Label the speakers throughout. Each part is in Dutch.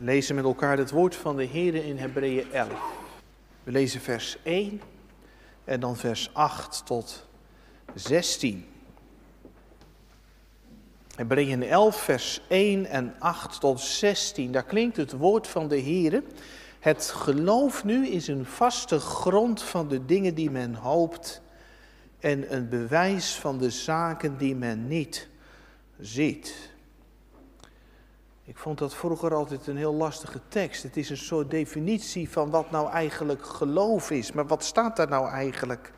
Speaker 1: Lezen met elkaar het woord van de Heer in Hebreeën 11. We lezen vers 1 en dan vers 8 tot 16. Hebreeën 11, vers 1 en 8 tot 16. Daar klinkt het woord van de Heer. Het geloof nu is een vaste grond van de dingen die men hoopt en een bewijs van de zaken die men niet ziet. Ik vond dat vroeger altijd een heel lastige tekst. Het is een soort definitie van wat nou eigenlijk geloof is. Maar wat staat daar nou eigenlijk?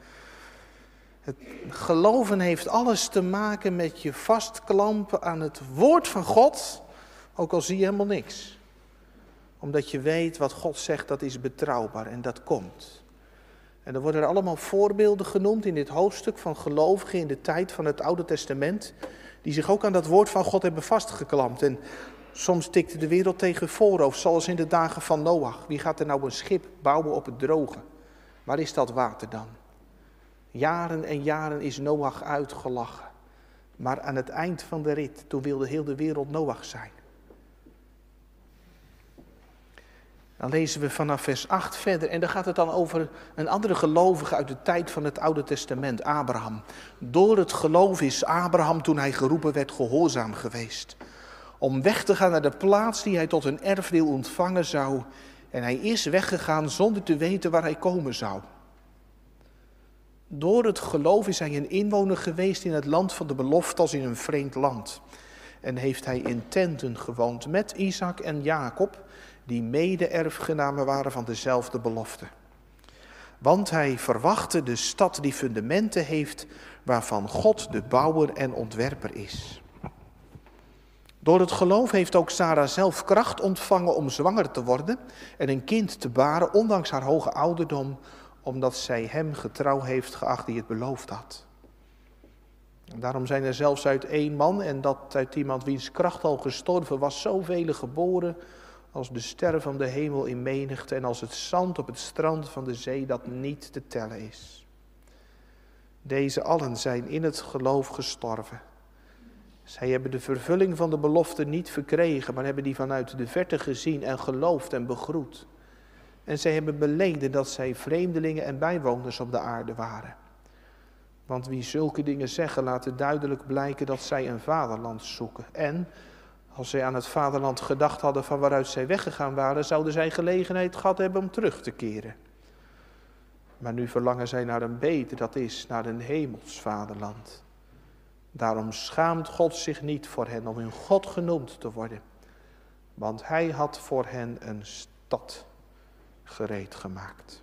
Speaker 1: Het geloven heeft alles te maken met je vastklampen aan het woord van God, ook al zie je helemaal niks. Omdat je weet wat God zegt, dat is betrouwbaar en dat komt. En er worden er allemaal voorbeelden genoemd in dit hoofdstuk van gelovigen in de tijd van het Oude Testament, die zich ook aan dat woord van God hebben vastgeklampt. En soms tikte de wereld tegen voorhoofd, zoals in de dagen van Noach. Wie gaat er nou een schip bouwen op het droge? Waar is dat water dan? Jaren en jaren is Noach uitgelachen. Maar aan het eind van de rit, toen wilde heel de wereld Noach zijn. Dan lezen we vanaf vers 8 verder en dan gaat het dan over een andere gelovige uit de tijd van het Oude Testament, Abraham. Door het geloof is Abraham toen hij geroepen werd gehoorzaam geweest. Om weg te gaan naar de plaats die hij tot een erfdeel ontvangen zou. En hij is weggegaan zonder te weten waar hij komen zou. Door het geloof is hij een inwoner geweest in het land van de belofte als in een vreemd land. En heeft hij in tenten gewoond met Isaac en Jacob, die mede-erfgenamen waren van dezelfde belofte. Want hij verwachtte de stad die fundamenten heeft, waarvan God de bouwer en ontwerper is. Door het geloof heeft ook Sarah zelf kracht ontvangen om zwanger te worden en een kind te baren, ondanks haar hoge ouderdom, omdat zij hem getrouw heeft geacht die het beloofd had. En daarom zijn er zelfs uit één man, en dat uit iemand wiens kracht al gestorven was, zoveel geboren als de sterren van de hemel in menigte en als het zand op het strand van de zee dat niet te tellen is. Deze allen zijn in het geloof gestorven. Zij hebben de vervulling van de belofte niet verkregen, maar hebben die vanuit de verte gezien en geloofd en begroet. En zij hebben beleden dat zij vreemdelingen en bijwoners op de aarde waren. Want wie zulke dingen zeggen, laten duidelijk blijken dat zij een vaderland zoeken. En als zij aan het vaderland gedacht hadden van waaruit zij weggegaan waren, zouden zij gelegenheid gehad hebben om terug te keren. Maar nu verlangen zij naar een beter, dat is naar een hemels vaderland. Daarom schaamt God zich niet voor hen om hun God genoemd te worden. Want hij had voor hen een stad gereed gemaakt.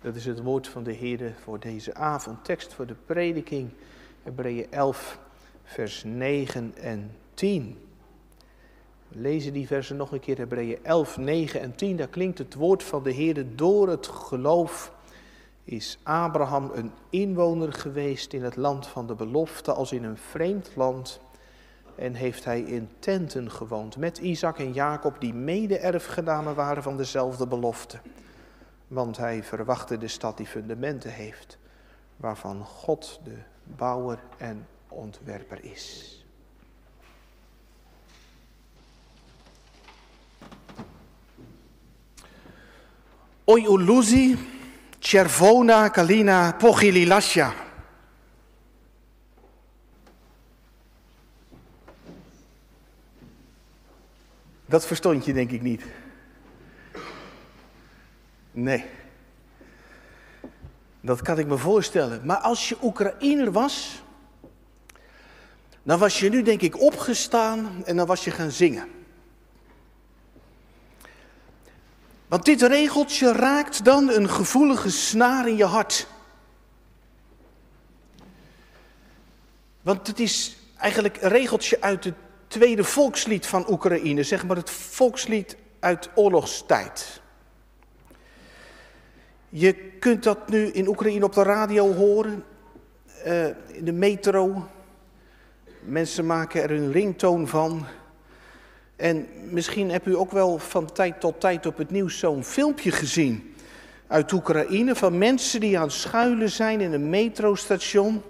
Speaker 1: Dat is het woord van de Heer voor deze avond. Tekst voor de prediking, Hebreeën 11, vers 9 en 10. We lezen die versen nog een keer, Hebreeën 11, 9 en 10. Daar klinkt het woord van de Heer door het geloof is Abraham een inwoner geweest in het land van de belofte als in een vreemd land en heeft hij in tenten gewoond met Isaac en Jacob die mede-erfgenamen waren van dezelfde belofte. Want hij verwachtte de stad die fundamenten heeft, waarvan God de bouwer en ontwerper is. Oi Uluzi, Chervona Kalina Pogililasja. Dat verstond je denk ik niet. Nee. Dat kan ik me voorstellen. Maar als je Oekraïner was, dan was je nu denk ik opgestaan en dan was je gaan zingen. Want dit regeltje raakt dan een gevoelige snaar in je hart. Want het is eigenlijk een regeltje uit het tweede volkslied van Oekraïne, zeg maar het volkslied uit oorlogstijd. Je kunt dat nu in Oekraïne op de radio horen, uh, in de metro. Mensen maken er een ringtoon van. En misschien hebt u ook wel van tijd tot tijd op het nieuws zo'n filmpje gezien uit Oekraïne van mensen die aan het schuilen zijn in een metrostation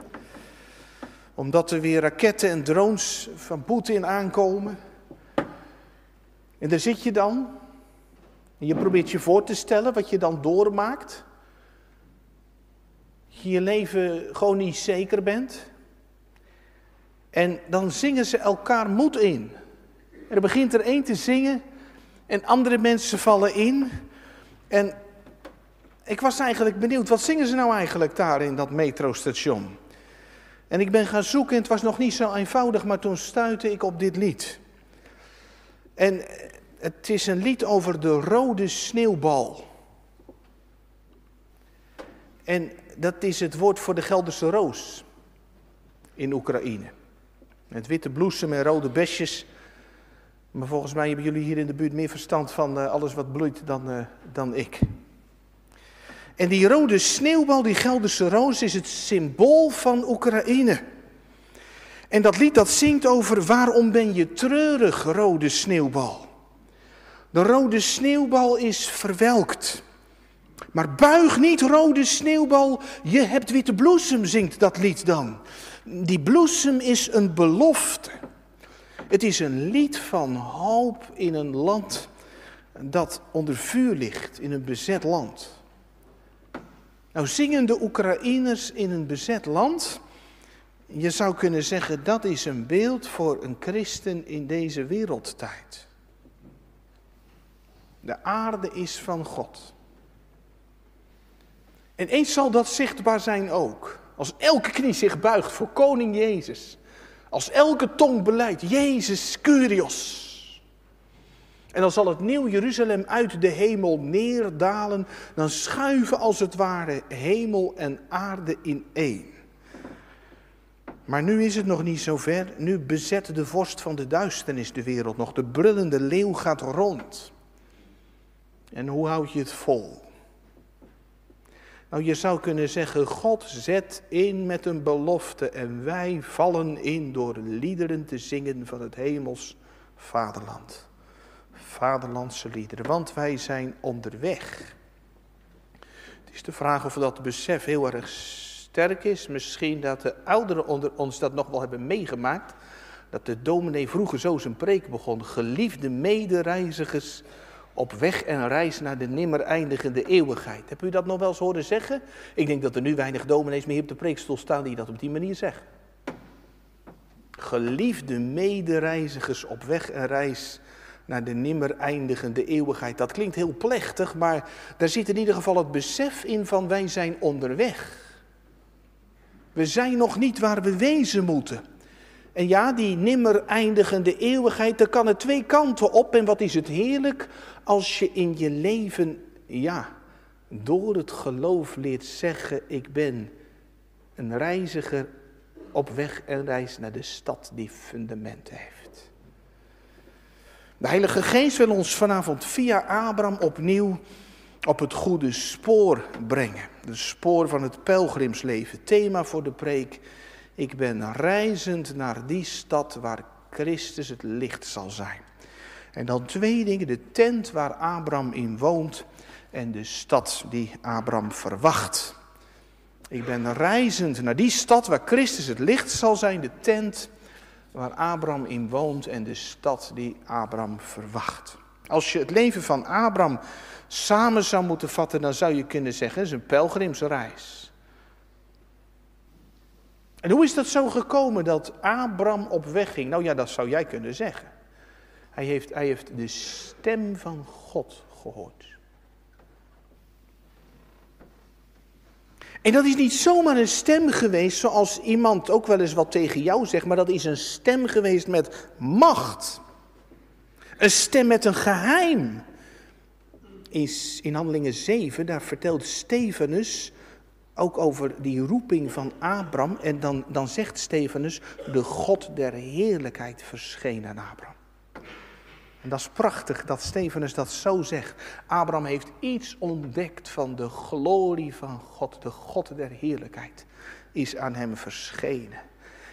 Speaker 1: Omdat er weer raketten en drones van Poetin aankomen. En daar zit je dan. En je probeert je voor te stellen wat je dan doormaakt. Je je leven gewoon niet zeker bent. En dan zingen ze elkaar moed in. Er begint er één te zingen en andere mensen vallen in. En ik was eigenlijk benieuwd, wat zingen ze nou eigenlijk daar in dat metrostation? En ik ben gaan zoeken en het was nog niet zo eenvoudig, maar toen stuitte ik op dit lied. En het is een lied over de rode sneeuwbal. En dat is het woord voor de Gelderse roos in Oekraïne. Met witte bloesem en rode besjes. Maar volgens mij hebben jullie hier in de buurt meer verstand van uh, alles wat bloeit dan, uh, dan ik. En die rode sneeuwbal, die Gelderse roos, is het symbool van Oekraïne. En dat lied dat zingt over waarom ben je treurig, rode sneeuwbal. De rode sneeuwbal is verwelkt. Maar buig niet, rode sneeuwbal, je hebt witte bloesem, zingt dat lied dan. Die bloesem is een belofte. Het is een lied van hoop in een land dat onder vuur ligt, in een bezet land. Nou, zingen de Oekraïners in een bezet land. Je zou kunnen zeggen dat is een beeld voor een christen in deze wereldtijd. De aarde is van God. En eens zal dat zichtbaar zijn ook. Als elke knie zich buigt voor koning Jezus. Als elke tong beleidt, Jezus Curios. En dan zal het nieuw Jeruzalem uit de hemel neerdalen. Dan schuiven als het ware hemel en aarde in één. Maar nu is het nog niet zo ver. Nu bezet de vorst van de duisternis de wereld nog. De brullende leeuw gaat rond. En hoe houd je het vol? Nou, je zou kunnen zeggen, God zet in met een belofte en wij vallen in door liederen te zingen van het hemels vaderland. Vaderlandse liederen, want wij zijn onderweg. Het is de vraag of dat besef heel erg sterk is. Misschien dat de ouderen onder ons dat nog wel hebben meegemaakt. Dat de dominee vroeger zo zijn preek begon. Geliefde medereizigers op weg en reis naar de nimmer eindigende eeuwigheid. Heb u dat nog wel eens horen zeggen? Ik denk dat er nu weinig dominees meer op de preekstoel staan die dat op die manier zeggen. Geliefde medereizigers op weg en reis naar de nimmer eindigende eeuwigheid. Dat klinkt heel plechtig, maar daar zit in ieder geval het besef in van wij zijn onderweg. We zijn nog niet waar we wezen moeten. En ja, die nimmer eindigende eeuwigheid, daar kan er twee kanten op. En wat is het heerlijk als je in je leven, ja, door het geloof leert zeggen, ik ben een reiziger op weg en reis naar de stad die fundamenten heeft. De Heilige Geest wil ons vanavond via Abraham opnieuw op het goede spoor brengen. De spoor van het pelgrimsleven. Thema voor de preek ik ben reizend naar die stad waar Christus het licht zal zijn. En dan twee dingen, de tent waar Abraham in woont en de stad die Abraham verwacht. Ik ben reizend naar die stad waar Christus het licht zal zijn, de tent waar Abraham in woont en de stad die Abraham verwacht. Als je het leven van Abraham samen zou moeten vatten, dan zou je kunnen zeggen, het is een pelgrimsreis. En hoe is dat zo gekomen dat Abraham op weg ging? Nou ja, dat zou jij kunnen zeggen. Hij heeft, hij heeft de stem van God gehoord. En dat is niet zomaar een stem geweest zoals iemand ook wel eens wat tegen jou zegt, maar dat is een stem geweest met macht. Een stem met een geheim. Is in Handelingen 7, daar vertelt Stefanus ook over die roeping van Abraham. En dan, dan zegt Stefanus, de God der heerlijkheid verscheen aan Abraham. En dat is prachtig dat Stefanus dat zo zegt. Abraham heeft iets ontdekt van de glorie van God. De God der heerlijkheid is aan hem verschenen.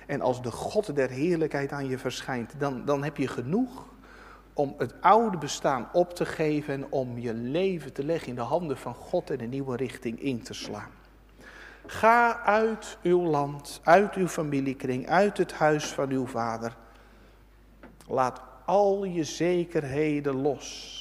Speaker 1: En als de God der heerlijkheid aan je verschijnt, dan, dan heb je genoeg om het oude bestaan op te geven en om je leven te leggen in de handen van God en een nieuwe richting in te slaan. Ga uit uw land, uit uw familiekring, uit het huis van uw vader. Laat al je zekerheden los.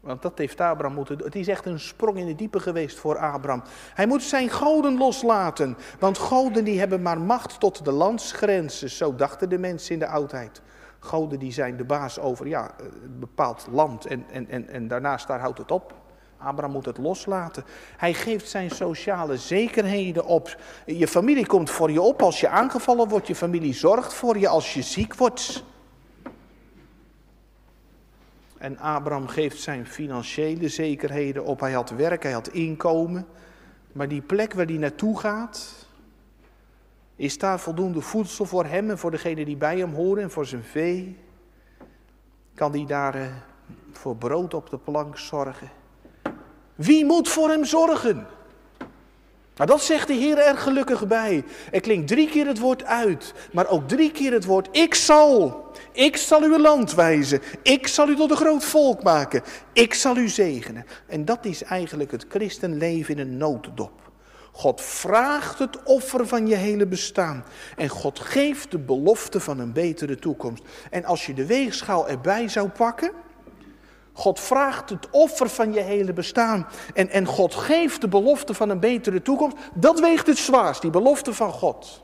Speaker 1: Want dat heeft Abraham moeten doen. Het is echt een sprong in de diepe geweest voor Abraham. Hij moet zijn goden loslaten. Want goden die hebben maar macht tot de landsgrenzen. Zo dachten de mensen in de oudheid. Goden die zijn de baas over ja, een bepaald land. En, en, en, en daarnaast daar houdt het op. Abraham moet het loslaten. Hij geeft zijn sociale zekerheden op. Je familie komt voor je op als je aangevallen wordt. Je familie zorgt voor je als je ziek wordt. En Abraham geeft zijn financiële zekerheden op. Hij had werk, hij had inkomen. Maar die plek waar hij naartoe gaat, is daar voldoende voedsel voor hem en voor degenen die bij hem horen en voor zijn vee? Kan hij daar eh, voor brood op de plank zorgen? Wie moet voor hem zorgen? Nou, dat zegt de Heer er gelukkig bij. Er klinkt drie keer het woord uit, maar ook drie keer het woord ik zal. Ik zal uw land wijzen. Ik zal u tot een groot volk maken. Ik zal u zegenen. En dat is eigenlijk het christenleven in een notendop. God vraagt het offer van je hele bestaan. En God geeft de belofte van een betere toekomst. En als je de weegschaal erbij zou pakken, God vraagt het offer van je hele bestaan. En, en God geeft de belofte van een betere toekomst. Dat weegt het zwaarst, die belofte van God.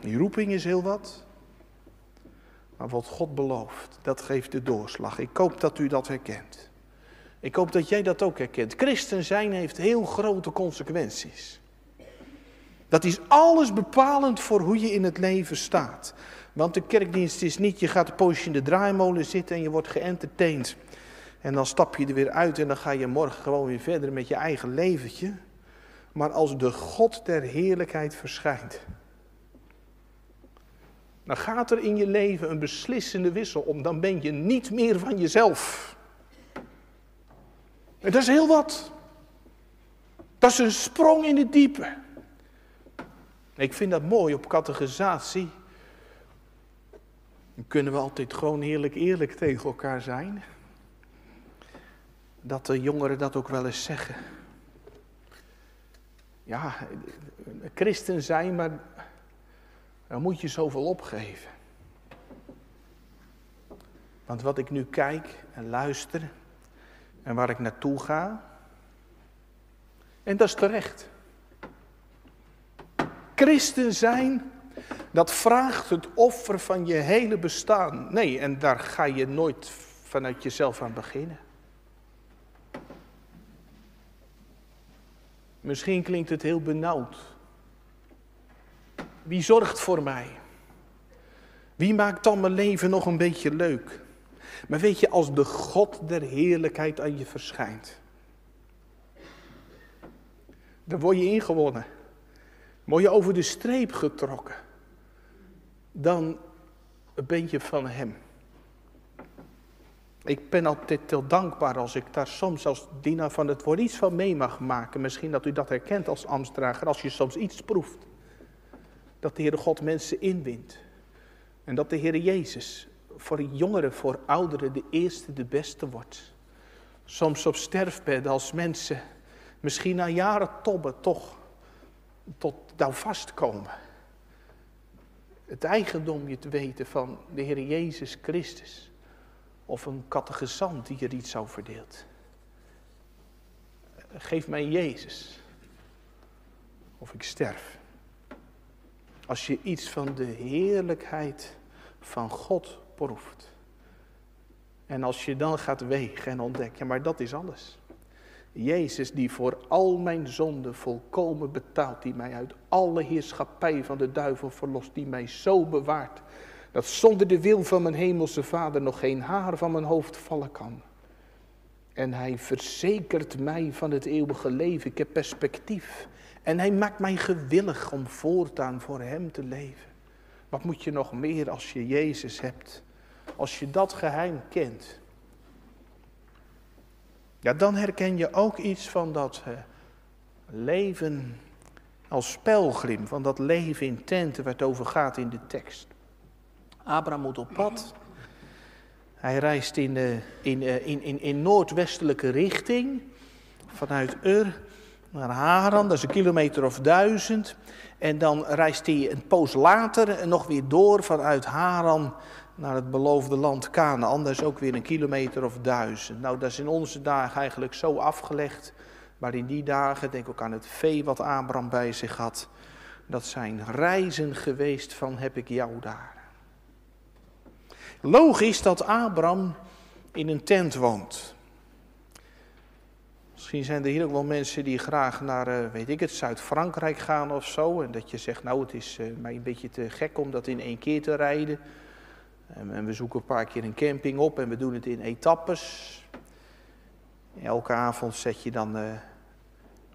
Speaker 1: Die roeping is heel wat. Maar wat God belooft, dat geeft de doorslag. Ik hoop dat u dat herkent. Ik hoop dat jij dat ook herkent. Christen zijn heeft heel grote consequenties. Dat is alles bepalend voor hoe je in het leven staat. Want de kerkdienst is niet, je gaat een poosje in de draaimolen zitten en je wordt geëntertained. En dan stap je er weer uit en dan ga je morgen gewoon weer verder met je eigen leventje. Maar als de God der heerlijkheid verschijnt, dan gaat er in je leven een beslissende wissel om. Dan ben je niet meer van jezelf. En dat is heel wat. Dat is een sprong in het diepe. Ik vind dat mooi op categorisatie. Dan kunnen we altijd gewoon heerlijk eerlijk tegen elkaar zijn. Dat de jongeren dat ook wel eens zeggen. Ja, christen zijn, maar dan moet je zoveel opgeven. Want wat ik nu kijk en luister en waar ik naartoe ga, en dat is terecht. Christen zijn dat vraagt het offer van je hele bestaan. Nee, en daar ga je nooit vanuit jezelf aan beginnen. Misschien klinkt het heel benauwd. Wie zorgt voor mij? Wie maakt dan mijn leven nog een beetje leuk? Maar weet je, als de God der heerlijkheid aan je verschijnt, dan word je ingewonnen. Word je over de streep getrokken dan ben je van Hem. Ik ben altijd heel dankbaar als ik daar soms als dienaar van het woord iets van mee mag maken. Misschien dat u dat herkent als ambtsdrager, als je soms iets proeft. Dat de Heere God mensen inwint. En dat de Heere Jezus voor jongeren, voor ouderen de eerste, de beste wordt. Soms op sterfbed als mensen misschien na jaren tobben toch tot nou vastkomen het eigendom je te weten van de Heer Jezus Christus. Of een catechizant die er iets over verdeelt. Geef mij Jezus. Of ik sterf. Als je iets van de heerlijkheid van God proeft. En als je dan gaat wegen en ontdekt, ja maar dat is alles. Jezus die voor al mijn zonden volkomen betaalt, die mij uit alle heerschappij van de duivel verlost, die mij zo bewaart, dat zonder de wil van mijn hemelse Vader nog geen haar van mijn hoofd vallen kan. En hij verzekert mij van het eeuwige leven, ik heb perspectief. En hij maakt mij gewillig om voortaan voor hem te leven. Wat moet je nog meer als je Jezus hebt? Als je dat geheim kent, ja, dan herken je ook iets van dat uh, leven als pelgrim, van dat leven in tenten waar het over gaat in de tekst. Abraham moet op pad. Hij reist in, in, uh, in, in, in noordwestelijke richting vanuit Ur. Naar Haran, dat is een kilometer of duizend. En dan reist hij een poos later nog weer door vanuit Haran naar het beloofde land Canaan. Dat is ook weer een kilometer of duizend. Nou, dat is in onze dagen eigenlijk zo afgelegd. Maar in die dagen, denk ook aan het vee wat Abraham bij zich had. Dat zijn reizen geweest van heb ik jou daar. Logisch dat Abraham in een tent woont. Misschien zijn er hier ook wel mensen die graag naar, eh, weet ik het, Zuid-Frankrijk gaan of zo. En dat je zegt, nou het is eh, mij een beetje te gek om dat in één keer te rijden. En we zoeken een paar keer een camping op en we doen het in etappes. Elke avond zet je dan uh,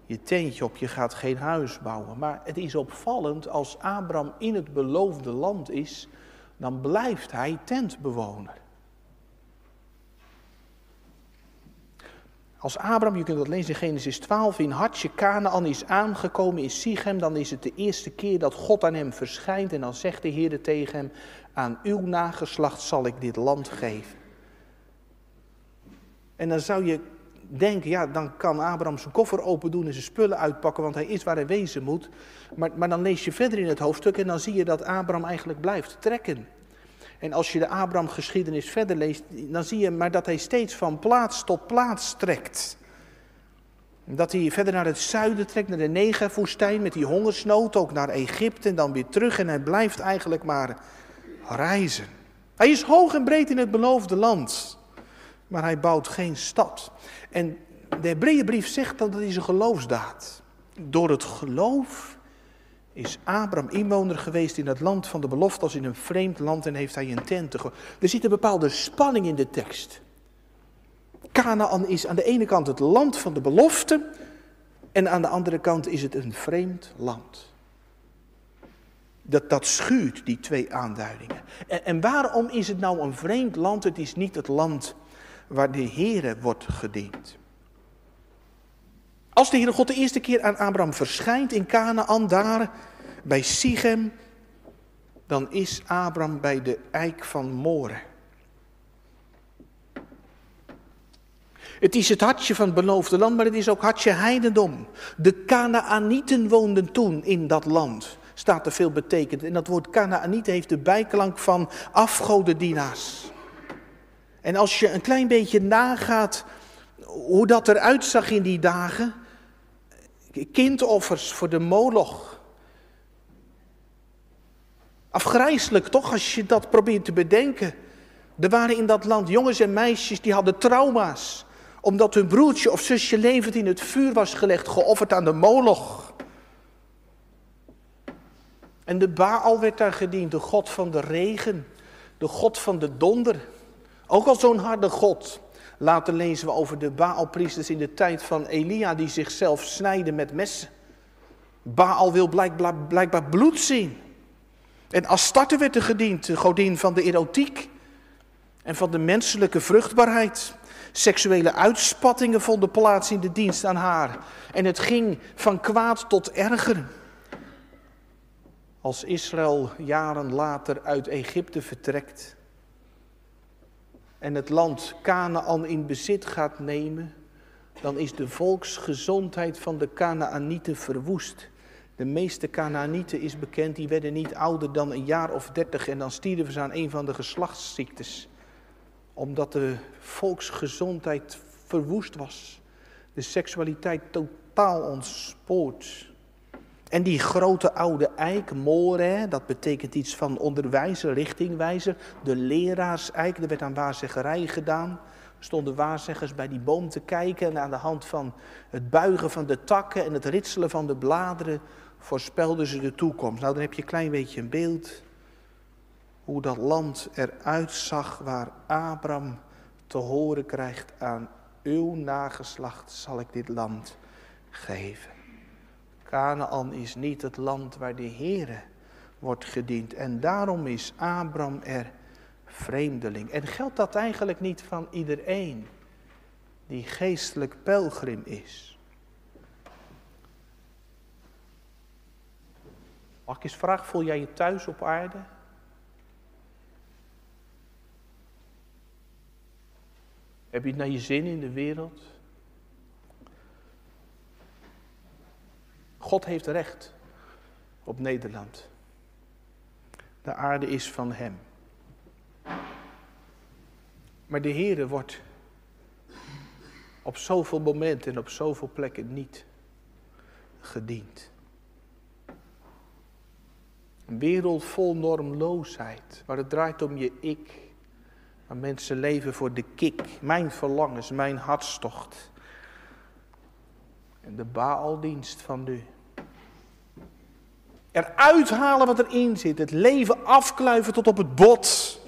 Speaker 1: je tentje op, je gaat geen huis bouwen. Maar het is opvallend, als Abraham in het beloofde land is, dan blijft hij tentbewoner. Als Abraham, je kunt dat lezen in Genesis 12, in Hartje Canaan is aangekomen in Sichem, dan is het de eerste keer dat God aan hem verschijnt en dan zegt de Heer tegen hem, aan uw nageslacht zal ik dit land geven. En dan zou je denken, ja, dan kan Abraham zijn koffer open doen en zijn spullen uitpakken, want hij is waar hij wezen moet. Maar, maar dan lees je verder in het hoofdstuk en dan zie je dat Abraham eigenlijk blijft trekken. En als je de Abraham-geschiedenis verder leest, dan zie je maar dat hij steeds van plaats tot plaats trekt. Dat hij verder naar het zuiden trekt, naar de Negerwoestijn met die hongersnood, ook naar Egypte en dan weer terug. En hij blijft eigenlijk maar reizen. Hij is hoog en breed in het beloofde land, maar hij bouwt geen stad. En de Hebreeënbrief zegt dan dat hij zijn geloofsdaad. Door het geloof is Abraham inwoner geweest in het land van de belofte als in een vreemd land en heeft hij een tent. Er zit een bepaalde spanning in de tekst. Canaan is aan de ene kant het land van de belofte en aan de andere kant is het een vreemd land. Dat, dat schuurt, die twee aanduidingen. En, waarom is het nou een vreemd land? Het is niet het land waar de Heere wordt gediend. Als de Heere God de eerste keer aan Abraham verschijnt in Canaan, daar bij Sichem, dan is Abraham bij de eik van More. Het is het hartje van het beloofde land, maar het is ook hartje heidendom. De Canaanieten woonden toen in dat land staat er veel betekend. En dat woord Canaaniet heeft de bijklank van afgodendienaars. En als je een klein beetje nagaat hoe dat eruit zag in die dagen. Kindoffers voor de moloch. Afgrijselijk toch als je dat probeert te bedenken. Er waren in dat land jongens en meisjes die hadden trauma's. Omdat hun broertje of zusje levend in het vuur was gelegd, geofferd aan de moloch. En de Baal werd daar gediend, de god van de regen, de god van de donder. Ook al zo'n harde god. Later lezen we over de Baalpriesters in de tijd van Elia die zichzelf snijden met messen. Baal wil blijkbaar bloed zien. En Astarte werd er gediend, de godin van de erotiek en van de menselijke vruchtbaarheid. Seksuele uitspattingen vonden plaats in de dienst aan haar. En het ging van kwaad tot erger. Als Israël jaren later uit Egypte vertrekt en het land Canaan in bezit gaat nemen, dan is de volksgezondheid van de Canaanieten verwoest. De meeste Canaanieten is bekend, die werden niet ouder dan een jaar of dertig en dan stierven ze aan een van de geslachtsziektes. Omdat de volksgezondheid verwoest was. De seksualiteit totaal ontspoord. En die grote oude eik, more, dat betekent iets van onderwijzer, richtingwijzer. De leraarseik, er werd aan waarzeggerij gedaan. Stonden waarzeggers bij die boom te kijken en aan de hand van het buigen van de takken en het ritselen van de bladeren voorspelden ze de toekomst. Nou, dan heb je een klein beetje een beeld hoe dat land eruit zag waar Abraham te horen krijgt aan uw nageslacht zal ik dit land geven. Canaan is niet het land waar de Heere wordt gediend. En daarom is Abraham er vreemdeling. En geldt dat eigenlijk niet van iedereen die geestelijk pelgrim is? Mag ik eens vragen, voel jij je thuis op aarde? Heb je het naar je zin in de wereld? God heeft recht op Nederland. De aarde is van Hem. Maar de Heere wordt op zoveel momenten en op zoveel plekken niet gediend. Een wereld vol normloosheid, waar het draait om je ik. Waar mensen leven voor de kik, mijn verlangens, mijn hartstocht. En de baaldienst van nu. Eruit halen wat erin zit, het leven afkluiven tot op het bot.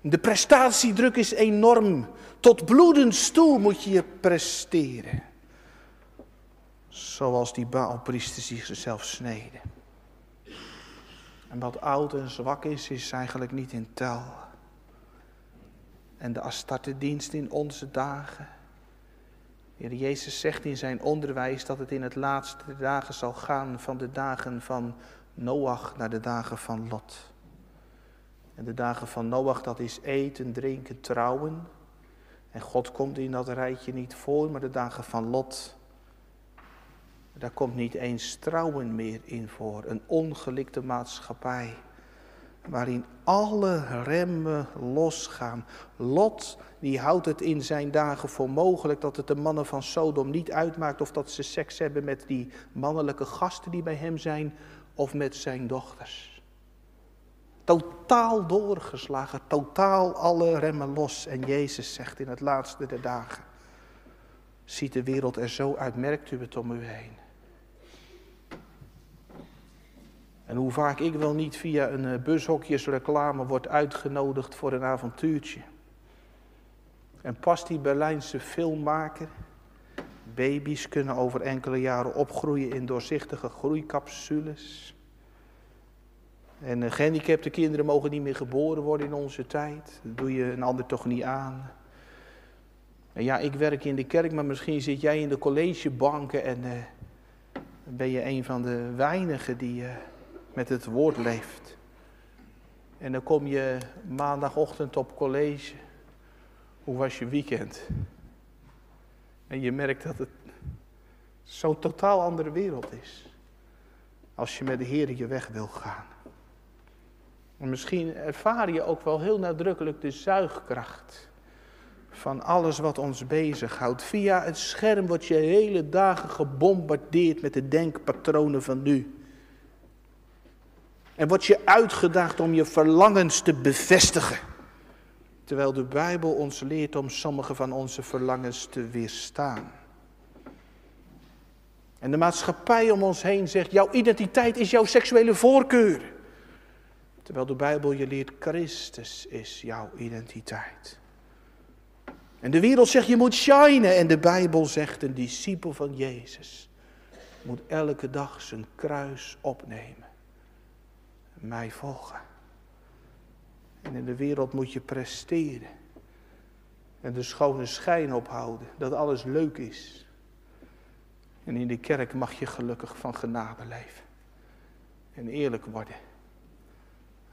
Speaker 1: De prestatiedruk is enorm. Tot bloedens toe moet je je presteren. Zoals die baalpriesters zichzelf sneden. En wat oud en zwak is, is eigenlijk niet in tel. En de Astarte-dienst in onze dagen. Heer Jezus zegt in zijn onderwijs dat het in het laatste dagen zal gaan van de dagen van Noach naar de dagen van Lot. En de dagen van Noach, dat is eten, drinken, trouwen. En God komt in dat rijtje niet voor, maar de dagen van Lot, daar komt niet eens trouwen meer in voor. Een ongelikte maatschappij. Waarin alle remmen losgaan. Lot, die houdt het in zijn dagen voor mogelijk dat het de mannen van Sodom niet uitmaakt of dat ze seks hebben met die mannelijke gasten die bij hem zijn of met zijn dochters. Totaal doorgeslagen, totaal alle remmen los. En Jezus zegt in het laatste der dagen, ziet de wereld er zo uit, merkt u het om u heen. En hoe vaak ik wel niet via een eh, bushokjesreclame word uitgenodigd voor een avontuurtje. En past die Berlijnse filmmaker, baby's kunnen over enkele jaren opgroeien in doorzichtige groeicapsules. En uh, gehandicapte kinderen mogen niet meer geboren worden in onze tijd. Dat doe je een ander toch niet aan. En ja, ik werk in de kerk, maar misschien zit jij in de collegebanken en uh, ben je een van de weinigen die met het woord leeft. En dan kom je maandagochtend op college. Hoe was je weekend? En je merkt dat het zo'n totaal andere wereld is. Als je met de Heer je weg wil gaan. En misschien ervaar je ook wel heel nadrukkelijk de zuigkracht van alles wat ons bezighoudt. Via het scherm wordt je hele dagen gebombardeerd met de denkpatronen van nu. En word je uitgedaagd om je verlangens te bevestigen. Terwijl de Bijbel ons leert om sommige van onze verlangens te weerstaan. En de maatschappij om ons heen zegt, jouw identiteit is jouw seksuele voorkeur. Terwijl de Bijbel je leert, Christus is jouw identiteit. En de wereld zegt, je moet shinen. En de Bijbel zegt, een discipel van Jezus moet elke dag zijn kruis opnemen. Mij volgen. En in de wereld moet je presteren. En de schone schijn ophouden, dat alles leuk is. En in de kerk mag je gelukkig van genade leven. En eerlijk worden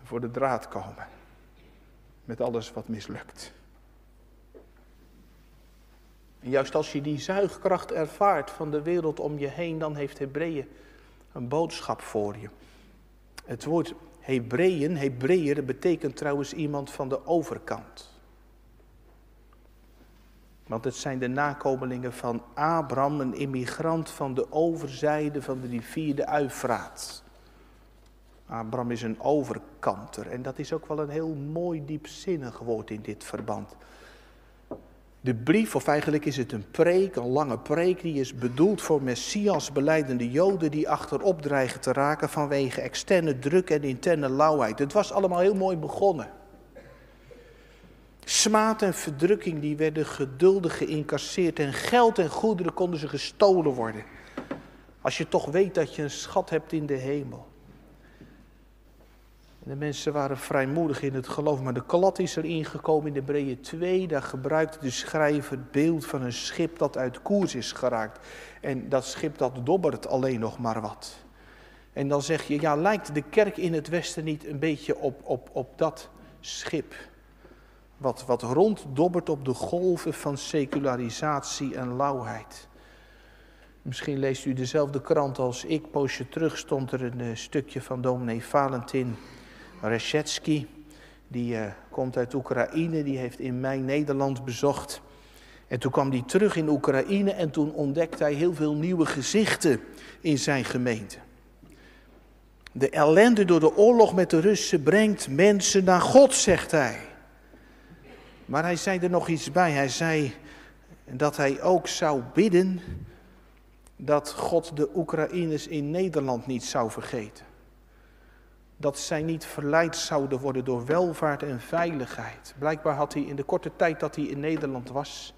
Speaker 1: voor de draad komen met alles wat mislukt. En juist als je die zuigkracht ervaart van de wereld om je heen, dan heeft Hebreeën een boodschap voor je. Het woord Hebreeën, Hebreeër, betekent trouwens iemand van de overkant. Want het zijn de nakomelingen van Abraham, een immigrant van de overzijde van de rivier de Uifraat. Abraham is een overkanter en dat is ook wel een heel mooi diepzinnig woord in dit verband. De brief, of eigenlijk is het een preek, een lange preek, die is bedoeld voor Messias beleidende Joden die achterop dreigen te raken vanwege externe druk en interne lauwheid. Het was allemaal heel mooi begonnen. Smaad en verdrukking die werden geduldig geïncasseerd en geld en goederen konden ze gestolen worden. Als je toch weet dat je een schat hebt in de hemel. De mensen waren vrijmoedig in het geloof, maar de klat is er ingekomen in de Breeën 2. Daar gebruikte de schrijver het beeld van een schip dat uit koers is geraakt. En dat schip dat dobbert alleen nog maar wat. En dan zeg je, ja, lijkt de kerk in het Westen niet een beetje op, op, op dat schip? Wat, wat ronddobbert op de golven van secularisatie en lauwheid. Misschien leest u dezelfde krant als ik. Poosje terug stond er een uh, stukje van dominee Valentin Reshetsky. Die uh, komt uit Oekraïne, die heeft in mei Nederland bezocht. En toen kwam hij terug in Oekraïne en toen ontdekte hij heel veel nieuwe gezichten in zijn gemeente. De ellende door de oorlog met de Russen brengt mensen naar God, zegt hij. Maar hij zei er nog iets bij. Hij zei dat hij ook zou bidden dat God de Oekraïners in Nederland niet zou vergeten. Dat zij niet verleid zouden worden door welvaart en veiligheid. Blijkbaar had hij in de korte tijd dat hij in Nederland was,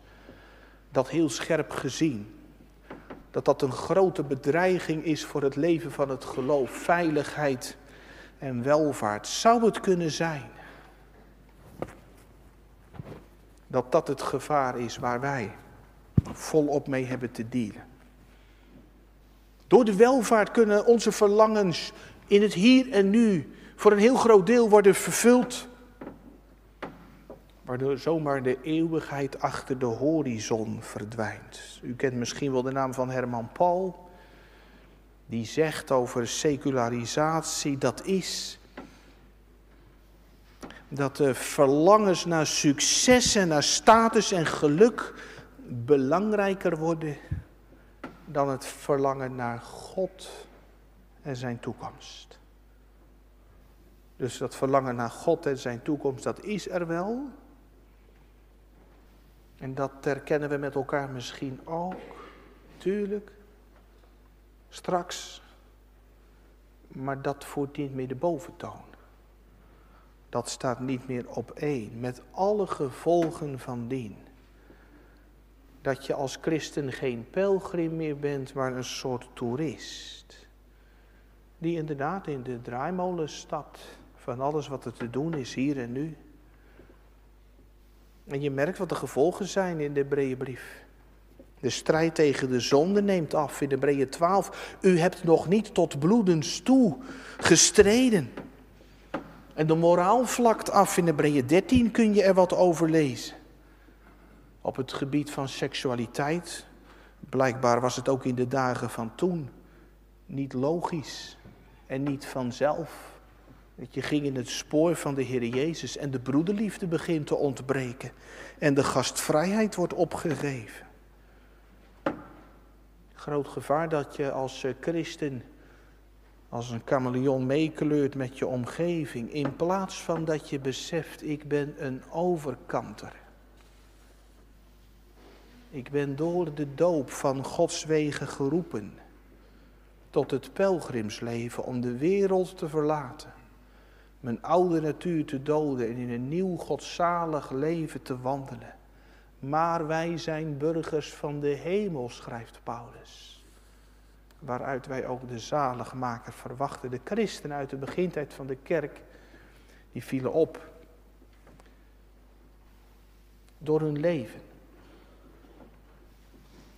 Speaker 1: dat heel scherp gezien. Dat dat een grote bedreiging is voor het leven van het geloof. Veiligheid en welvaart. Zou het kunnen zijn dat dat het gevaar is waar wij volop mee hebben te dealen? Door de welvaart kunnen onze verlangens in het hier en nu voor een heel groot deel worden vervuld. Waardoor zomaar de eeuwigheid achter de horizon verdwijnt. U kent misschien wel de naam van Herman Paul. Die zegt over secularisatie, dat is dat de verlangens naar succes en naar status en geluk belangrijker worden dan het verlangen naar God en zijn toekomst. Dus dat verlangen naar God en zijn toekomst, dat is er wel. En dat herkennen we met elkaar misschien ook. Tuurlijk. Straks. Maar dat voert niet meer de boventoon. Dat staat niet meer op één. Met alle gevolgen van dien dat je als christen geen pelgrim meer bent, maar een soort toerist. Die inderdaad in de draaimolen stapt van alles wat er te doen is hier en nu. En je merkt wat de gevolgen zijn in de Hebreeënbrief. De strijd tegen de zonde neemt af in de Hebreeën 12. U hebt nog niet tot bloedens toe gestreden. En de moraal vlakt af in de Hebreeën 13 kun je er wat over lezen op het gebied van seksualiteit. Blijkbaar was het ook in de dagen van toen niet logisch en niet vanzelf. Dat je ging in het spoor van de Heer Jezus en de broederliefde begint te ontbreken. En de gastvrijheid wordt opgegeven. Groot gevaar dat je als eh, christen als een chameleon meekleurt met je omgeving. In plaats van dat je beseft, ik ben een overkanter. Ik ben door de doop van Gods wegen geroepen tot het pelgrimsleven om de wereld te verlaten, mijn oude natuur te doden en in een nieuw godzalig leven te wandelen. Maar wij zijn burgers van de hemel, schrijft Paulus, waaruit wij ook de zaligmaker verwachten. De christenen uit de begintijd van de kerk, die vielen op door hun leven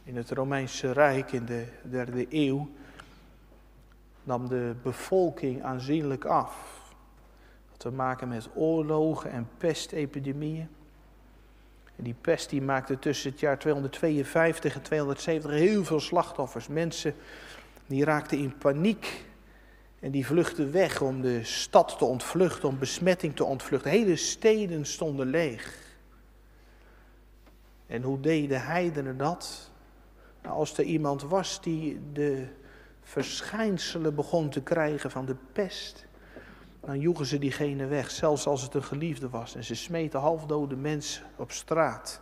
Speaker 1: in het Romeinse Rijk in de derde eeuw nam de bevolking aanzienlijk af. Dat te maken met oorlogen en pestepidemieën. En die pest die maakte tussen het jaar 252 en 270 heel veel slachtoffers. Mensen die raakten in paniek en die vluchtten weg om de stad te ontvluchten, om besmetting te ontvluchten. Hele steden stonden leeg. En hoe deden heidenen dat? Nou, als er iemand was die de verschijnselen begon te krijgen van de pest, dan joegen ze diegene weg, zelfs als het een geliefde was. En ze smeten halfdode mensen op straat.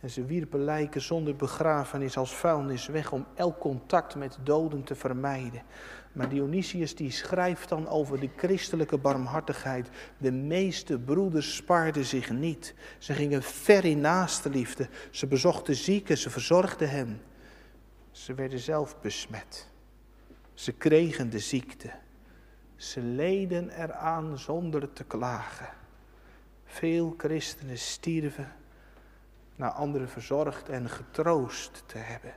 Speaker 1: En ze wierpen lijken zonder begrafenis als vuilnis weg om elk contact met doden te vermijden. Maar Dionysius die schrijft dan over de christelijke barmhartigheid. De meeste broeders spaarden zich niet. Ze gingen ver in naaste liefde. Ze bezochten zieken, ze verzorgden hen. Ze werden zelf besmet. Ze kregen de ziekte. Ze leden eraan zonder te klagen. Veel christenen stierven na anderen verzorgd en getroost te hebben.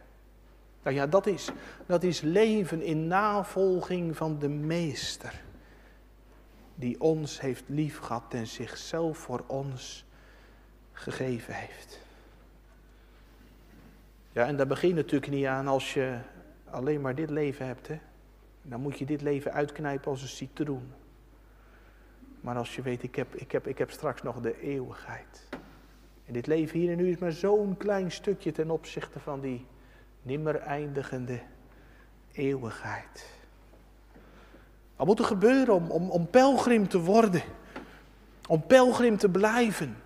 Speaker 1: Nou ja, dat is, dat is leven in navolging van de Meester, die ons heeft liefgehad en zichzelf voor ons gegeven heeft. Ja, en daar begin je natuurlijk niet aan als je alleen maar dit leven hebt. Hè? Dan moet je dit leven uitknijpen als een citroen. Maar als je weet, ik heb, ik heb, ik heb straks nog de eeuwigheid. En dit leven hier en nu is maar zo'n klein stukje ten opzichte van die nimmer eindigende eeuwigheid. Wat moet er gebeuren om, om, om pelgrim te worden? Om pelgrim te blijven?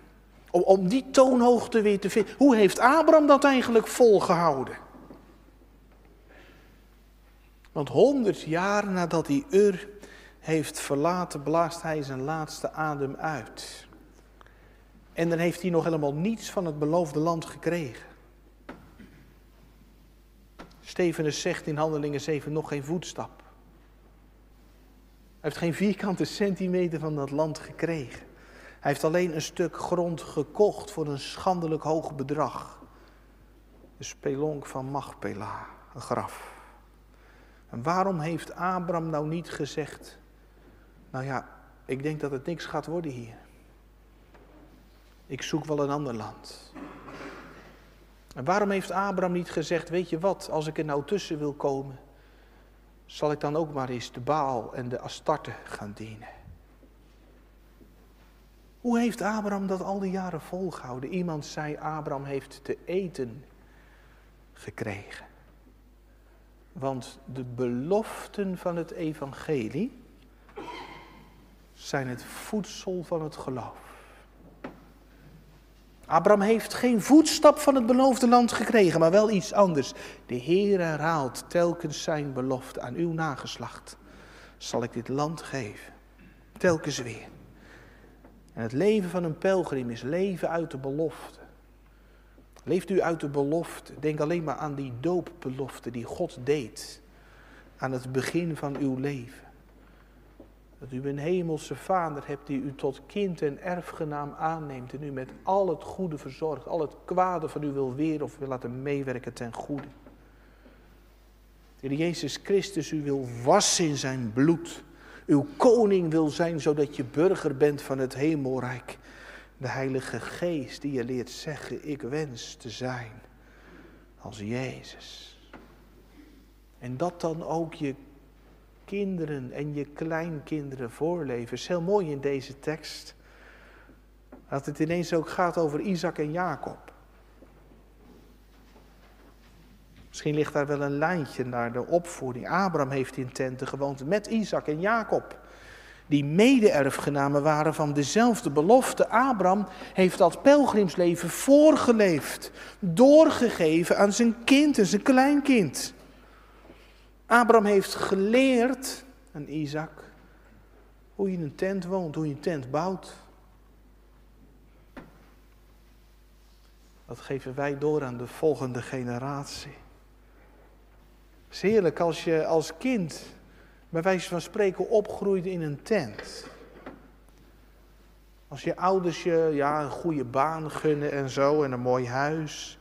Speaker 1: Om, om die toonhoogte weer te vinden? Hoe heeft Abraham dat eigenlijk volgehouden? Want honderd jaar nadat hij Ur heeft verlaten, blaast hij zijn laatste adem uit. En dan heeft hij nog helemaal niets van het beloofde land gekregen. Stevenus zegt in Handelingen 7 nog geen voetstap. Hij heeft geen vierkante centimeter van dat land gekregen. Hij heeft alleen een stuk grond gekocht voor een schandelijk hoog bedrag. De spelonk van Machpela, een graf. En waarom heeft Abraham nou niet gezegd, nou ja, ik denk dat het niks gaat worden hier. Ik zoek wel een ander land. En waarom heeft Abraham niet gezegd, weet je wat, als ik er nou tussen wil komen, zal ik dan ook maar eens de Baal en de Astarte gaan dienen? Hoe heeft Abraham dat al die jaren volgehouden? Iemand zei, Abraham heeft te eten gekregen. Want de beloften van het evangelie zijn het voedsel van het geloof. Abraham heeft geen voetstap van het beloofde land gekregen, maar wel iets anders. De Heer herhaalt telkens zijn belofte aan uw nageslacht. Zal ik dit land geven. Telkens weer. En het leven van een pelgrim is leven uit de belofte. Leeft u uit de belofte. Denk alleen maar aan die doopbelofte die God deed aan het begin van uw leven. Dat u een hemelse vader hebt die u tot kind en erfgenaam aanneemt en u met al het goede verzorgt, al het kwade van u wil weer of wil laten meewerken ten goede. De Jezus Christus u wil wassen in zijn bloed. Uw koning wil zijn zodat je burger bent van het hemelrijk. De Heilige Geest die je leert zeggen, ik wens te zijn als Jezus. En dat dan ook je kinderen en je kleinkinderen voorleven. is heel mooi in deze tekst. Dat het ineens ook gaat over Isaac en Jacob. Misschien ligt daar wel een lijntje naar de opvoeding. Abraham heeft in tenten gewoond met Isaac en Jacob. Die mede-erfgenamen waren van dezelfde belofte. Abraham heeft dat pelgrimsleven voorgeleefd. Doorgegeven aan zijn kind en zijn kleinkind. Abraham heeft geleerd aan Isaac hoe je in een tent woont, hoe je een tent bouwt. Dat geven wij door aan de volgende generatie. Het is heerlijk als je als kind, bij wijze van spreken, opgroeit in een tent. Als je ouders je ja, een goede baan gunnen en zo en een mooi huis.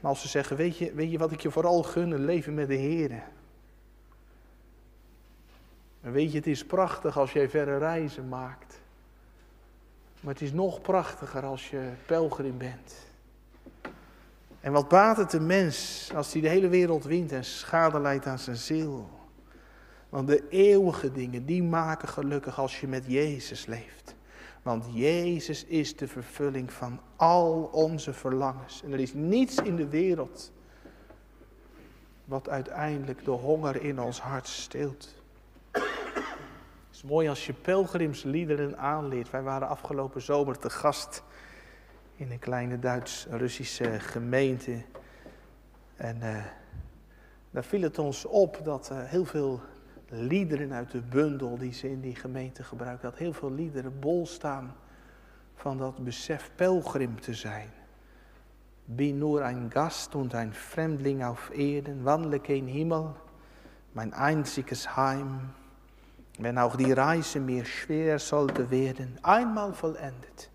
Speaker 1: Maar als ze zeggen, weet je, weet je wat ik je vooral gun? Leven met de Heer. En weet je, het is prachtig als jij verre reizen maakt. Maar het is nog prachtiger als je pelgrim bent. En wat baat het een mens als hij de hele wereld wint en schade leidt aan zijn ziel? Want de eeuwige dingen, die maken gelukkig als je met Jezus leeft. Want Jezus is de vervulling van al onze verlangens. En er is niets in de wereld wat uiteindelijk de honger in ons hart stilt. Het is mooi als je pelgrimsliederen aanleert. Wij waren afgelopen zomer te gast in een kleine Duits-Russische gemeente. En uh, daar viel het ons op dat uh, heel veel liederen uit de bundel die ze in die gemeente gebruiken, dat heel veel liederen bol staan van dat besef pelgrim te zijn. Bin nur ein Gast und ein Fremdling auf Erden, wandle kein Himmel, mein einziges Heim. Wenn auch die Reise mir schwer sollte werden, einmal vollendet,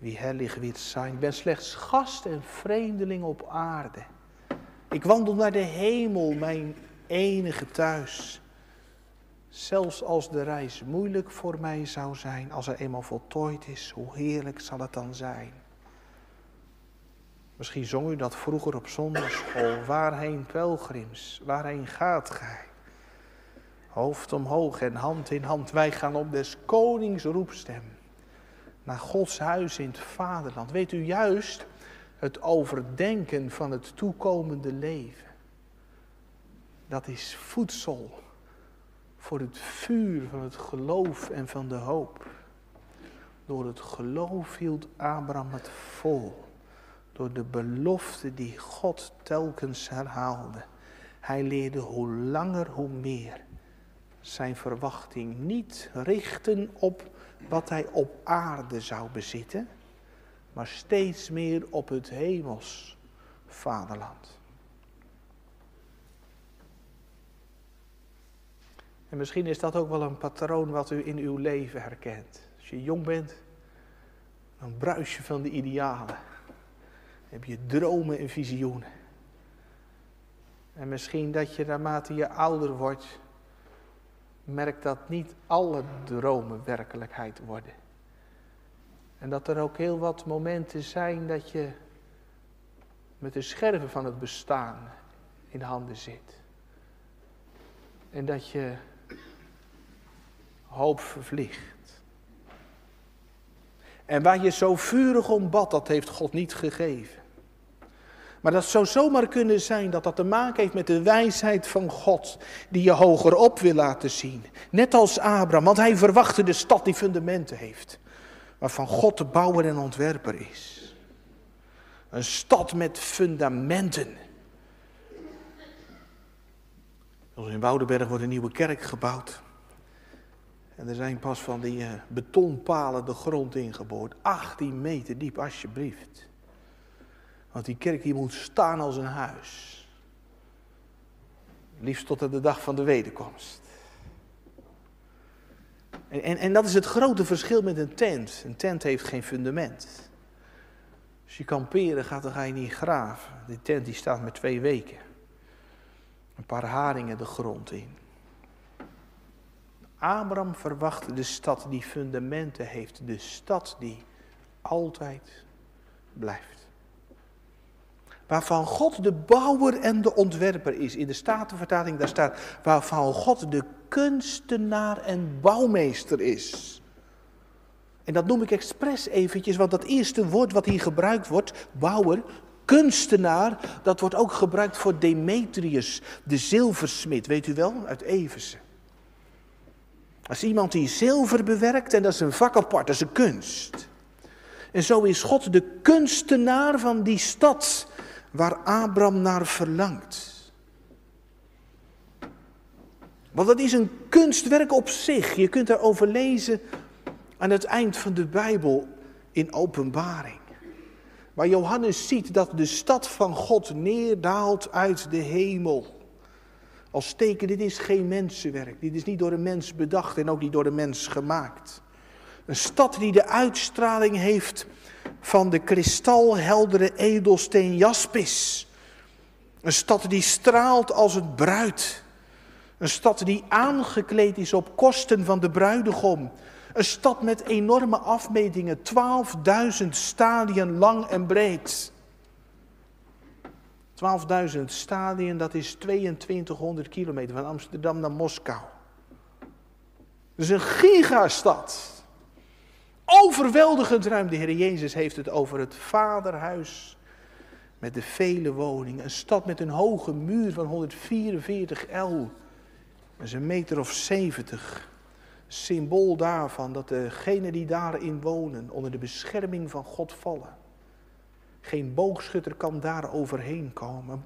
Speaker 1: wie herrlich wird sein. Ik ben slechts gast en vreemdeling op aarde. Ik wandel naar de hemel, mijn enige thuis. Zelfs als de reis moeilijk voor mij zou zijn, als er eenmaal voltooid is, hoe heerlijk zal het dan zijn. Misschien zong u dat vroeger op zondagschool. Waarheen pelgrims, waarheen gaat gij? Hoofd omhoog en hand in hand. Wij gaan op des konings roepstem. Naar Gods huis in het vaderland. Weet u juist het overdenken van het toekomende leven. Dat is voedsel voor het vuur van het geloof en van de hoop. Door het geloof hield Abraham het vol. Door de belofte die God telkens herhaalde. Hij leerde hoe langer hoe meer zijn verwachting niet richten op wat hij op aarde zou bezitten, maar steeds meer op het hemels vaderland. En misschien is dat ook wel een patroon wat u in uw leven herkent. Als je jong bent, dan bruis je van de idealen. Dan heb je dromen en visioenen. En misschien dat je naarmate je ouder wordt, merkt dat niet alle dromen werkelijkheid worden. En dat er ook heel wat momenten zijn dat je met de scherven van het bestaan in handen zit. En dat je hoop vervliegt. En waar je zo vurig om bad, dat heeft God niet gegeven. Maar dat zou zomaar kunnen zijn dat dat te maken heeft met de wijsheid van God, die je hoger op wil laten zien. Net als Abraham, want hij verwachtte de stad die fundamenten heeft, waarvan God de bouwer en ontwerper is. Een stad met fundamenten. In Woudenberg wordt een nieuwe kerk gebouwd. En er zijn pas van die eh, betonpalen de grond ingeboord. 18 meter diep, alsjeblieft. Want die kerk die moet staan als een huis. Liefst tot aan de dag van de wederkomst. En, en, en dat is het grote verschil met een tent. Een tent heeft geen fundament. Als je kamperen gaat, dan ga je niet graven. Die tent die staat met twee weken. Een paar haringen de grond in. Abraham verwachtte de stad die fundamenten heeft. De stad die altijd blijft waarvan God de bouwer en de ontwerper is. In de Statenvertaling daar staat, waarvan God de kunstenaar en bouwmeester is. En dat noem ik expres eventjes, want dat eerste woord wat hier gebruikt wordt, bouwer, kunstenaar, dat wordt ook gebruikt voor Demetrius, de zilversmid, weet u wel, uit Eversen. Als iemand die zilver bewerkt, en dat is een vak apart, dat is een kunst. En zo is God de kunstenaar van die stad waar Abraham naar verlangt. Want dat is een kunstwerk op zich. Je kunt erover lezen aan het eind van de Bijbel in openbaring. Waar Johannes ziet dat de stad van God neerdaalt uit de hemel. Als teken, dit is geen mensenwerk. Dit is niet door een mens bedacht en ook niet door een mens gemaakt. Een stad die de uitstraling heeft van de kristalheldere edelsteen jaspis. Een stad die straalt als het bruid. Een stad die aangekleed is op kosten van de bruidegom. Een stad met enorme afmetingen, 12.000 stadien lang en breed. 12.000 stadien, dat is 2200 kilometer van Amsterdam naar Moskou. Dat is een gigastad. Overweldigend ruim. De Heer Jezus heeft het over het vaderhuis met de vele woningen. Een stad met een hoge muur van 144 el. Dat is een meter of 70. Symbool daarvan dat degenen die daarin wonen onder de bescherming van God vallen. Geen boogschutter kan daar overheen komen.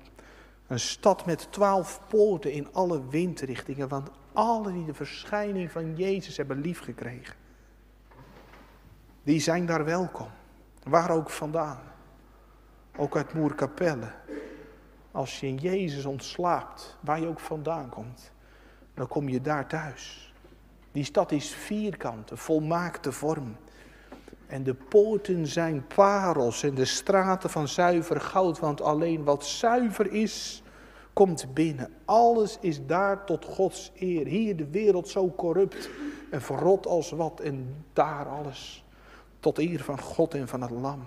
Speaker 1: Een stad met twaalf poorten in alle windrichtingen, want alle die de verschijning van Jezus hebben liefgekregen die zijn daar welkom. Waar ook vandaan. Ook uit Moerkapelle. Als je in Jezus ontslaapt, waar je ook vandaan komt, dan kom je daar thuis. Die stad is vierkant, een volmaakte vorm. En de poorten zijn parels en de straten van zuiver goud, want alleen wat zuiver is, komt binnen. Alles is daar tot Gods eer. Hier de wereld zo corrupt en verrot als wat en daar alles tot eer van God en van het Lam.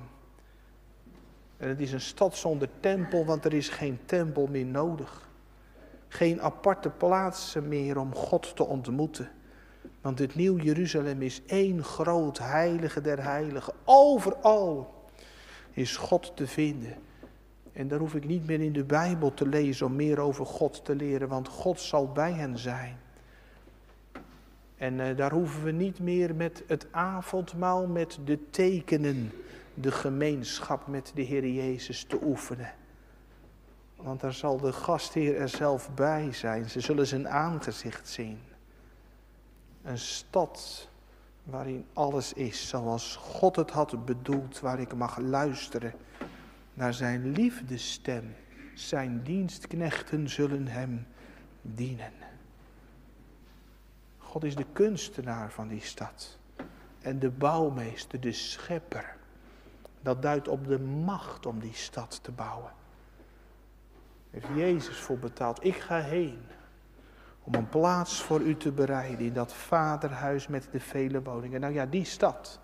Speaker 1: En het is een stad zonder tempel, want er is geen tempel meer nodig. Geen aparte plaatsen meer om God te ontmoeten. Want het Nieuw Jeruzalem is één groot heilige der heiligen. Overal is God te vinden. En daar hoef ik niet meer in de Bijbel te lezen om meer over God te leren, want God zal bij hen zijn. En uh, daar hoeven we niet meer met het avondmaal, met de tekenen, de gemeenschap met de Heer Jezus te oefenen. Want daar zal de gastheer er zelf bij zijn. Ze zullen zijn aangezicht zien. Een stad waarin alles is zoals God het had bedoeld, waar ik mag luisteren naar zijn liefdestem. Zijn dienstknechten zullen hem dienen. God is de kunstenaar van die stad. En de bouwmeester, de schepper. Dat duidt op de macht om die stad te bouwen. Heeft Jezus voor betaald. Ik ga heen om een plaats voor u te bereiden in dat vaderhuis met de vele woningen. Nou ja, die stad,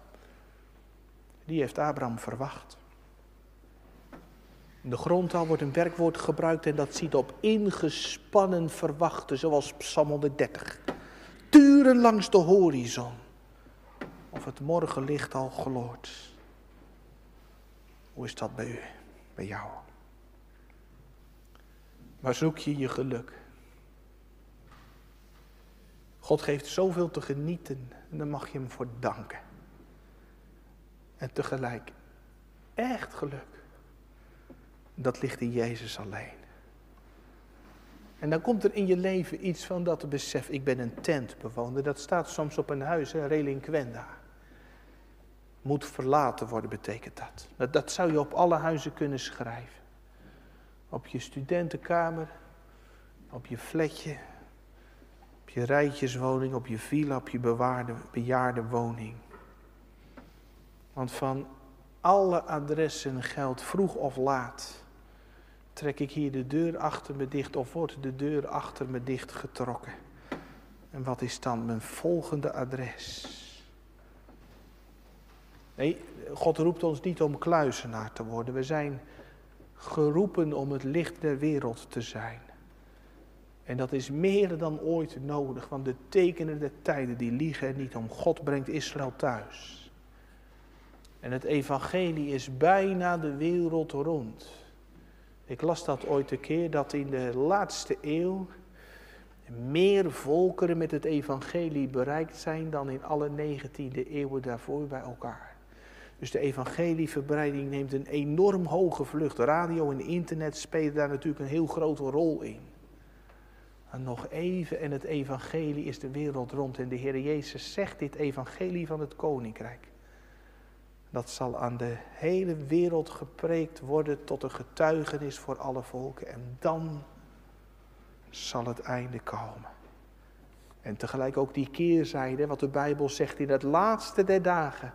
Speaker 1: die heeft Abraham verwacht. In de grondtaal wordt een werkwoord gebruikt en dat ziet op ingespannen verwachten, zoals Psalm 130. Turen langs de horizon, of het morgenlicht al gloort. Hoe is dat bij u, bij jou? Waar zoek je je geluk? God geeft zoveel te genieten en daar mag je hem voor danken. En tegelijk echt geluk. Dat ligt in Jezus alleen. En dan komt er in je leven iets van dat besef, ik ben een tentbewoner. Dat staat soms op een huis, een relinquenda. Moet verlaten worden betekent dat. dat. Dat zou je op alle huizen kunnen schrijven. Op je studentenkamer, op je flatje, op je rijtjeswoning, op je villa, op je bewaarde, bejaarde woning. Want van alle adressen geldt vroeg of laat Trek ik hier de deur achter me dicht of wordt de deur achter me dicht getrokken? En wat is dan mijn volgende adres? Nee, God roept ons niet om kluizenaar te worden. We zijn geroepen om het licht der wereld te zijn. En dat is meer dan ooit nodig, want de tekenen der tijden die liegen en niet om. God brengt Israël thuis. En het evangelie is bijna de wereld rond. Ik las dat ooit een keer, dat in de laatste eeuw meer volkeren met het evangelie bereikt zijn dan in alle negentiende eeuwen daarvoor bij elkaar. Dus de evangelieverbreiding neemt een enorm hoge vlucht. Radio en internet spelen daar natuurlijk een heel grote rol in. En nog even, en het evangelie is de wereld rond. En de Heer Jezus zegt dit evangelie van het koninkrijk. Dat zal aan de hele wereld gepreekt worden tot een getuigenis voor alle volken. En dan zal het einde komen. En tegelijk ook die keerzijde, wat de Bijbel zegt in het laatste der dagen.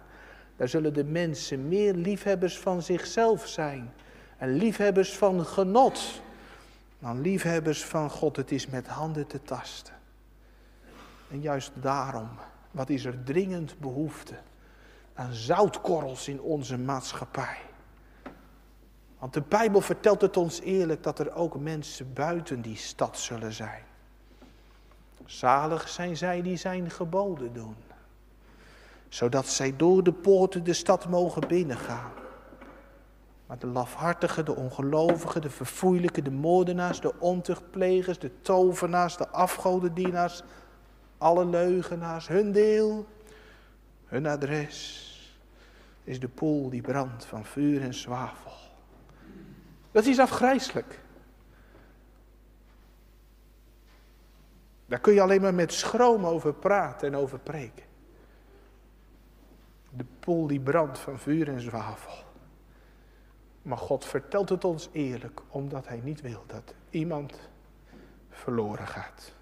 Speaker 1: Daar zullen de mensen meer liefhebbers van zichzelf zijn. En liefhebbers van genot. Dan liefhebbers van God. Het is met handen te tasten. En juist daarom, wat is er dringend behoefte? aan zoutkorrels in onze maatschappij. Want de Bijbel vertelt het ons eerlijk dat er ook mensen buiten die stad zullen zijn. Zalig zijn zij die zijn geboden doen, zodat zij door de poorten de stad mogen binnengaan. Maar de lafhartigen, de ongelovigen, de verfoeilijken, de moordenaars, de ontuchtplegers, de tovenaars, de afgodendienaars, alle leugenaars, hun deel, hun adres is de poel die brandt van vuur en zwavel. Dat is afgrijselijk. Daar kun je alleen maar met schroom over praten en over preken. De poel die brandt van vuur en zwavel. Maar God vertelt het ons eerlijk, omdat Hij niet wil dat iemand verloren gaat.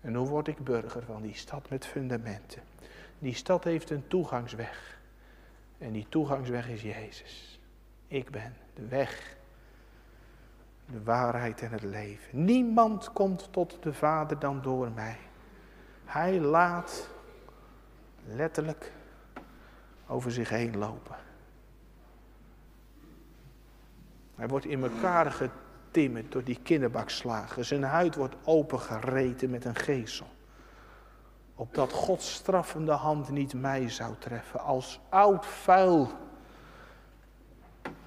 Speaker 1: En hoe word ik burger van die stad met fundamenten? Die stad heeft een toegangsweg. En die toegangsweg is Jezus. Ik ben de weg, de waarheid en het leven. Niemand komt tot de Vader dan door mij. Hij laat letterlijk over zich heen lopen. Hij wordt in elkaar getimmerd door die kinderbakslagen. Zijn huid wordt opengereten met een geesel. Opdat Gods straffende hand niet mij zou treffen. Als oud vuil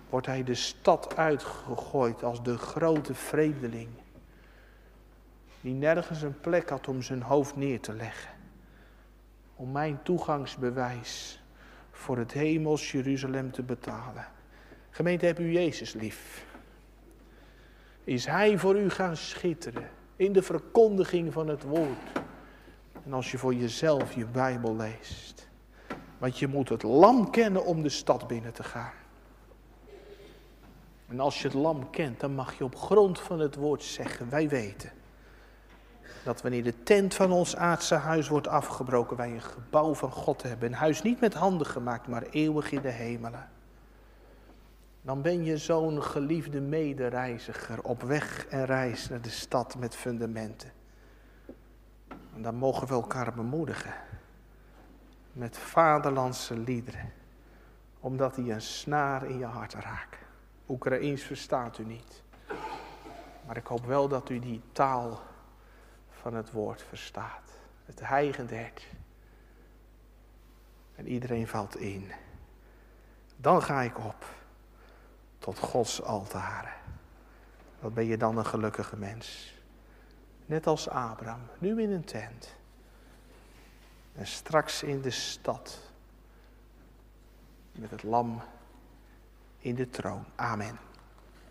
Speaker 1: wordt hij de stad uitgegooid als de grote vreemdeling. Die nergens een plek had om zijn hoofd neer te leggen. Om mijn toegangsbewijs voor het hemels Jeruzalem te betalen. Gemeente, heb u Jezus lief? Is Hij voor u gaan schitteren in de verkondiging van het woord? En als je voor jezelf je Bijbel leest. Want je moet het lam kennen om de stad binnen te gaan. En als je het lam kent, dan mag je op grond van het woord zeggen, wij weten dat wanneer de tent van ons aardse huis wordt afgebroken, wij een gebouw van God hebben. Een huis niet met handen gemaakt, maar eeuwig in de hemelen. Dan ben je zo'n geliefde medereiziger op weg en reis naar de stad met fundamenten. En dan mogen we elkaar bemoedigen met vaderlandse liederen, omdat die een snaar in je hart raken. Oekraïens verstaat u niet. Maar ik hoop wel dat u die taal van het woord verstaat. Het heigende hert. En iedereen valt in. Dan ga ik op tot Gods altaren. Wat ben je dan een gelukkige mens. Net als Abraham, nu in een tent. En straks in de stad. Met het lam in de troon. Amen.